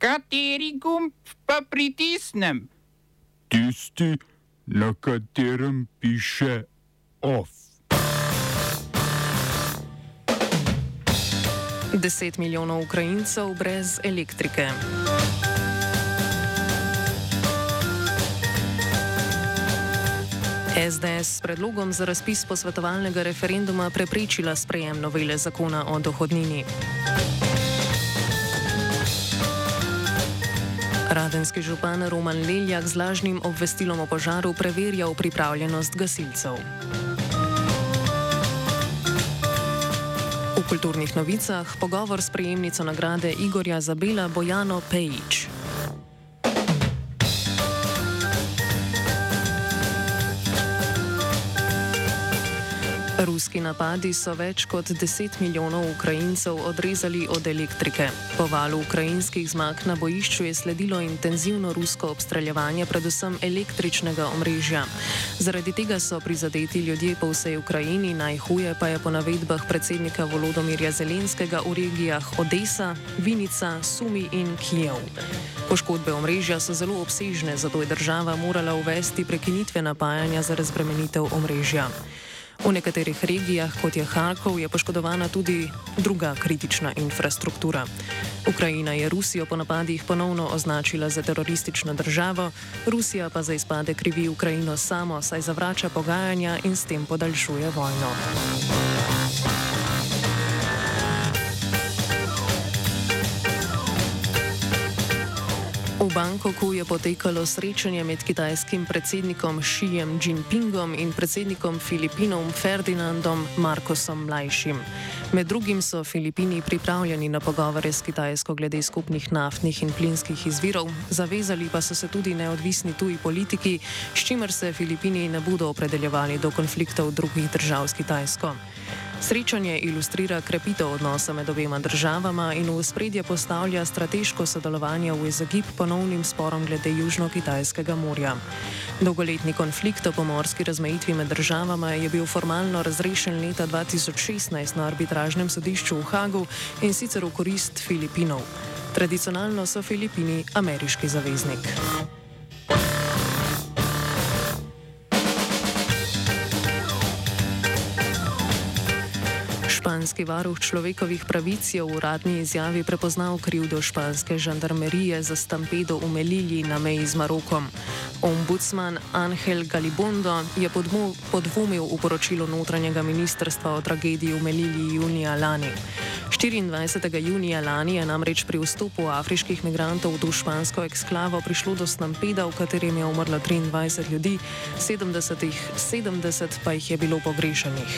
Kateri gumb pa pritisnem? Tisti, na katerem piše OF. 10 milijonov Ukrajincev brez elektrike. SDS s predlogom za razpis posvetovalnega referenduma preprečila sprejem novele zakona o dohodnini. Radenski župan Roman Leljak z lažnim obvestilom o požaru preverjal pripravljenost gasilcev. V kulturnih novicah pogovor s prejemnico nagrade Igorja Zabela Bojano Pejič. Ruski napadi so več kot 10 milijonov Ukrajincev odrezali od elektrike. Po valu ukrajinskih zmag na bojišču je sledilo intenzivno rusko obstreljevanje predvsem električnega omrežja. Zaradi tega so prizadeti ljudje po vsej Ukrajini, najhuje pa je po navedbah predsednika Volodomirja Zelenskega v regijah Odessa, Vinica, Sumi in Kijev. Poškodbe omrežja so zelo obsežne, zato je država morala uvesti prekinitve napajanja za razbremenitev omrežja. V nekaterih regijah, kot je Harkov, je poškodovana tudi druga kritična infrastruktura. Ukrajina je Rusijo po napadih ponovno označila za teroristično državo, Rusija pa za izpade krivi Ukrajino samo, saj zavrača pogajanja in s tem podaljšuje vojno. Bangkoku je potekalo srečanje med kitajskim predsednikom Xijem Jinpingom in predsednikom Filipinov Ferdinandom Marcosom Mlajšim. Med drugim so Filipini pripravljeni na pogovore s Kitajsko glede skupnih naftnih in plinskih izvirov, zavezali pa so se tudi neodvisni tuji politiki, s čimer se Filipini ne bodo opredeljevali do konfliktov drugih držav s Kitajsko. Srečanje ilustrira krepitev odnosa med obema državama in v spredje postavlja strateško sodelovanje v izogib ponovnim sporom glede Južno-Kitajskega morja. Dolgoletni konflikt o pomorski razmejitvi med državama je bil formalno razrešen leta 2016 na arbitražnem sodišču v Hagu in sicer v korist Filipinov. Tradicionalno so Filipini ameriški zaveznik. Španski varuh človekovih pravic je v uradni izjavi prepoznal krivdo španske žandarmerije za stampedo v Melilji na meji z Marokom. Ombudsman Angel Galibondo je podvomil v poročilo notranjega ministrstva o tragediji v Melilji junija lani. 24. junija lani je namreč pri vstopu afriških migrantov v špansko eksklavo prišlo do stampeda, v katerem je umrlo 23 ljudi, 70, 70 pa jih je bilo pogrešanih.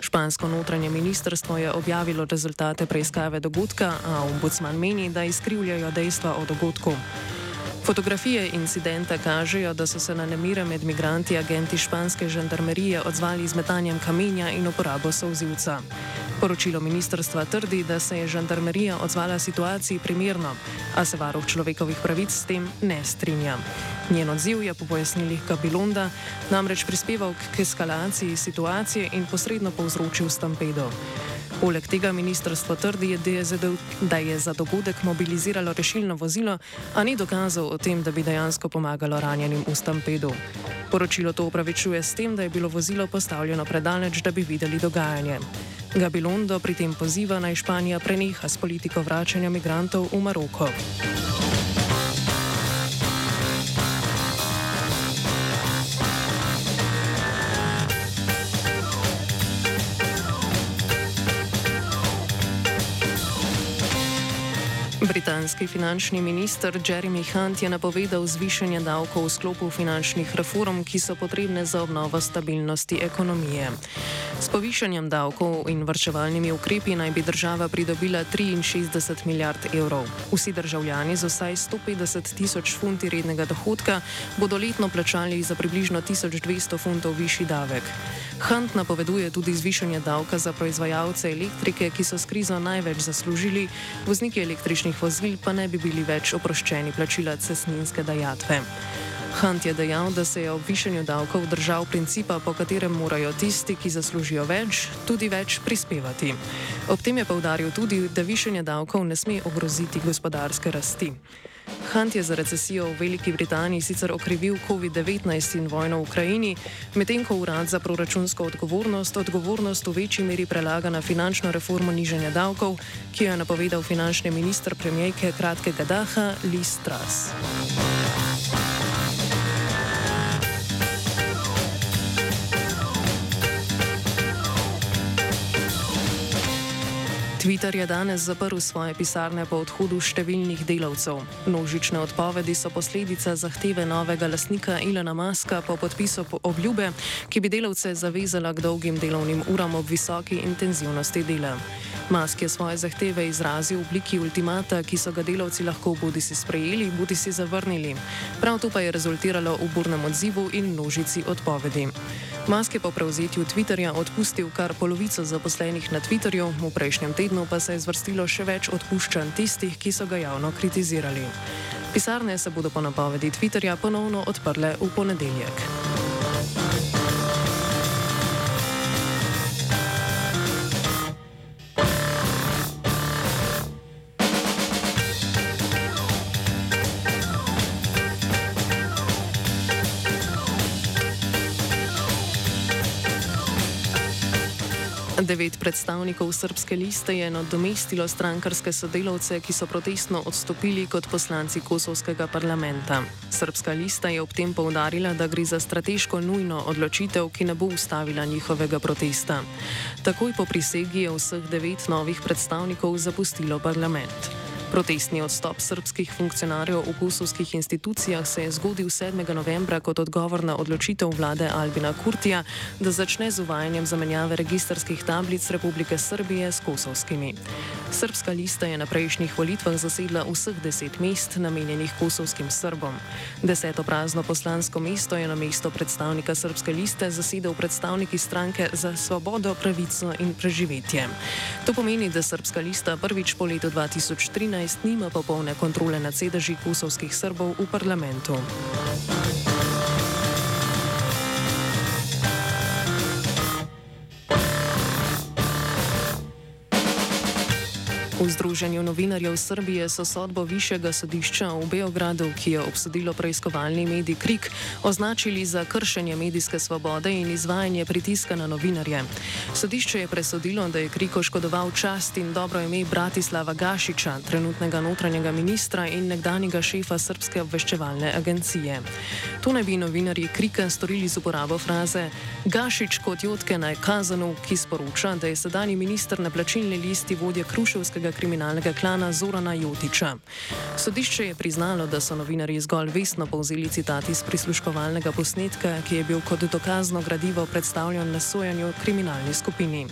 Špansko notranje ministrstvo je objavilo rezultate preiskave dogodka, a ombudsman meni, da izkrivljajo dejstva o dogodku. Fotografije incidenta kažejo, da so se na nemire med migranti agenti španske žandarmerije odzvali z metanjem kamenja in uporabo sovzivca. Poročilo ministrstva trdi, da se je žandarmerija odzvala situaciji primerno, a se varuh človekovih pravic s tem ne strinja. Njen odziv je po pojasnilih Gabilonda namreč prispeval k eskalaciji situacije in posredno povzročil stampedo. Poleg tega ministrstvo trdi, da je za dogodek mobiliziralo rešilno vozilo, a ni dokazal o tem, da bi dejansko pomagalo ranjenim v stampedu. Poročilo to upravičuje s tem, da je bilo vozilo postavljeno predaleč, da bi videli dogajanje. Gabilondo pri tem poziva naj Španija preneha s politiko vračanja migrantov v Maroko. Britanski finančni minister Jeremy Hunt je napovedal zvišanje davkov v sklopu finančnih reform, ki so potrebne za obnovo stabilnosti ekonomije. S povišanjem davkov in vrčevalnimi ukrepi naj bi država pridobila 63 milijard evrov. Vsi državljani z vsaj 150 tisoč funti rednega dohodka bodo letno plačali za približno 1200 funtov višji davek. Hunt napoveduje tudi zvišanje davka za proizvajalce elektrike, ki so s krizo največ zaslužili, vozniki električnih vozil pa ne bi bili več oproščeni plačila cestninske dajatve. Hunt je dejal, da se je ob višanju davkov držal principa, po katerem morajo tisti, ki zaslužijo več, tudi več prispevati. Ob tem je povdaril tudi, da višanje davkov ne sme ogroziti gospodarske rasti. Hunt je za recesijo v Veliki Britaniji sicer okrivil COVID-19 in vojno v Ukrajini, medtem ko urad za proračunsko odgovornost odgovornost v večji meri prelaga na finančno reformo nižanja davkov, ki jo je napovedal finančni minister premijejke kratkega daha Liz Truss. Twitter je danes zaprl svoje pisarne po odhodu številnih delavcev. Množične odpovedi so posledica zahteve novega lasnika Ilona Maska po podpisu obljube, ki bi delavce zavezala k dolgim delovnim uram ob visoki intenzivnosti dela. Mask je svoje zahteve izrazil v obliki ultimata, ki so ga delavci lahko bodi si sprejeli, bodi si zavrnili. Prav to pa je rezultiralo v burnem odzivu in množici odpovedi. Musk je po prevzetju Twitterja odpustil kar polovico zaposlenih na Twitterju, v prejšnjem tednu pa se je zvrstilo še več odpuščanj tistih, ki so ga javno kritizirali. Pisarne se bodo po napovedi Twitterja ponovno odprle v ponedeljek. Devet predstavnikov srpske liste je nadomestilo strankarske sodelavce, ki so protestno odstopili kot poslanci Kosovskega parlamenta. Srpska lista je ob tem povdarila, da gre za strateško nujno odločitev, ki ne bo ustavila njihovega protesta. Takoj po prisegi je vseh devet novih predstavnikov zapustilo parlament. Protestni odstop srpskih funkcionarjev v kosovskih institucijah se je zgodil 7. novembra kot odgovor na odločitev vlade Albina Kurtija, da začne z uvajanjem zamenjave registrskih tablic Republike Srbije s kosovskimi. Srpska lista je na prejšnjih volitvah zasedla vseh deset mest namenjenih kosovskim Srbom. Deseto prazno poslansko mesto je na mesto predstavnika srpske liste zasedel predstavniki stranke za svobodo, pravico in preživetje. To pomeni, da srpska lista prvič po letu 2013 nima popolne kontrole nad sedeži kosovskih Srbov v parlamentu. V Združenju novinarjev Srbije so sodbo Višjega sodišča v Beogradu, ki je obsodilo preiskovalni medij Krik, označili za kršenje medijske svobode in izvajanje pritiska na novinarje. Sodišče je presodilo, da je Krik oškodoval čast in dobro ime Bratislava Gašiča, trenutnega notranjega ministra in nekdanjega šefa Srpske obveščevalne agencije. To naj bi novinarji Krika storili z uporabo fraze Gašič kot Jotke naj kazanu, ki sporoča, da je sedajni minister na plačilni listi vodja Kruševskega srpskega kriminalnega klana Zorana Jotiča. Sodišče je priznalo, da so novinari zgolj vestno povzeli citat iz prisluškovalnega posnetka, ki je bil kot dokazno gradivo predstavljen na sojanju kriminalni skupini.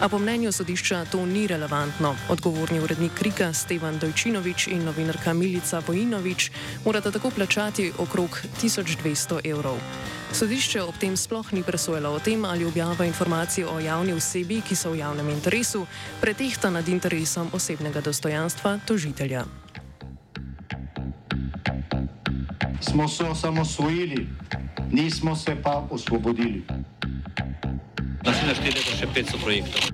A po mnenju sodišča to ni relevantno. Odgovorni urednik Krika Stevan Dojčinovič in novinarka Milica Vojinovič morata tako plačati okrog 1200 evrov. Sodišče ob tem sploh ni presojalo o tem, ali objava informacij o javni osebi, ki so v javnem interesu, pretehta nad interesom osebnega dostojanstva tožitelja. Smo se osamosvojili, nismo se pa osvobodili. Naslednje število je še 500 projektov.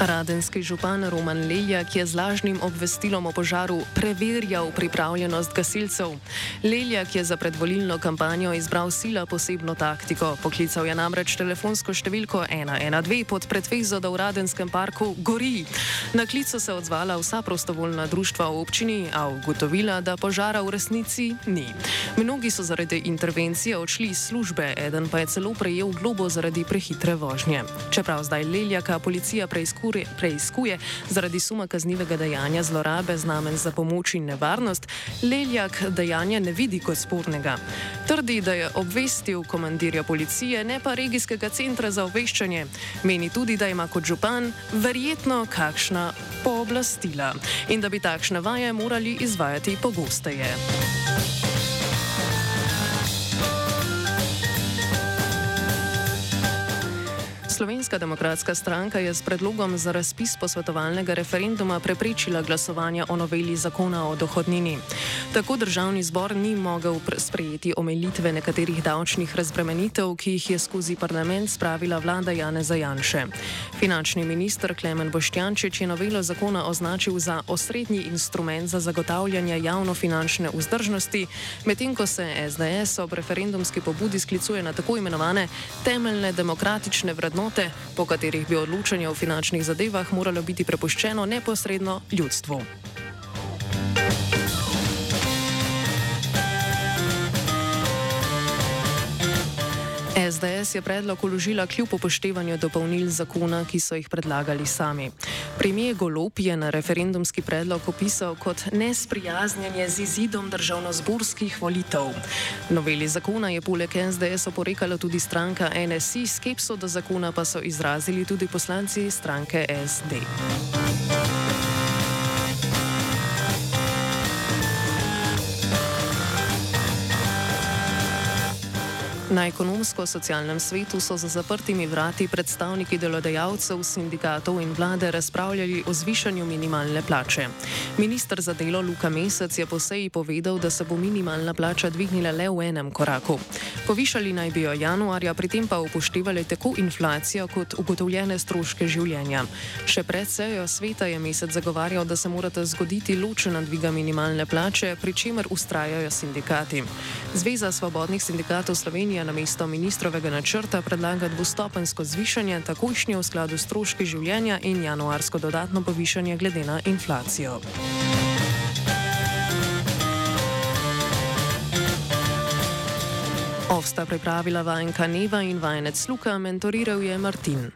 Radenski župan Roman Leljak je z lažnim obvestilom o požaru preverjal pripravljenost gasilcev. Leljak je za predvolilno kampanjo izbral sila posebno taktiko. Poklical je namreč telefonsko številko 112 pod pretvezo, da v Radenskem parku gori. Na klico se odzvala vsa prostovoljna društva v občini, a ugotovila, da požara v resnici ni. Mnogi so zaradi intervencije odšli iz službe, eden pa je celo prejel globo zaradi prehitre vožnje. Čeprav zdaj Leljaka policija preizkuša, preiskuje zaradi suma kaznivega dejanja zlorabe znamen za pomoč in nevarnost, Leljak dejanja ne vidi kot spornega. Trdi, da je obvestil komandirja policije, ne pa regijskega centra za obveščanje. Meni tudi, da ima kot župan verjetno kakšna pooblastila in da bi takšne vaje morali izvajati pogosteje. Slovenska demokratska stranka je s predlogom za razpis posvetovalnega referenduma preprečila glasovanje o noveli zakona o dohodnini. Tako državni zbor ni mogel sprejeti omejitve nekaterih davčnih razbremenitev, ki jih je skozi parlament spravila vlada Jane Zajanše. Finančni minister Klemen Boštjančič je novelo zakona označil za osrednji instrument za zagotavljanje javnofinančne vzdržnosti, medtem ko se SDS ob referendumski pobudi sklicuje na tako imenovane temeljne demokratične vrednote, po katerih bi odločanje o finančnih zadevah moralo biti prepuščeno neposredno ljudstvu. SDS je predlog uložila kljub upoštevanju dopolnil zakona, ki so jih predlagali sami. Premijer Golop je na referendumski predlog opisal kot nesprijaznjenje z izidom državno-zborskih volitev. Noveli zakona je poleg SDS oporekala tudi stranka NSI, skepso do zakona pa so izrazili tudi poslanci stranke SD. Na ekonomsko-socialnem svetu so za zaprtimi vrati predstavniki delodajalcev, sindikatov in vlade razpravljali o zvišanju minimalne plače. Ministr za delo Luka Mesec je po seji povedal, da se bo minimalna plača dvignila le v enem koraku. Povišali naj bi jo januarja, pri tem pa upoštevali tako inflacijo kot ugotovljene stroške življenja. Še pred sejo sveta je Mesec zagovarjal, da se morata zgoditi ločena dviga minimalne plače, pri čemer ustrajajo sindikati. Zveza svobodnih sindikatov Slovenije na mesto ministrovega načrta predlaga dvostopensko zvišanje, takojšnje v skladu s stroški življenja in januarsko dodatno povišanje glede na inflacijo. Ovsta pripravila vajenka Neva in vajenec Luka, mentoriral je Martin.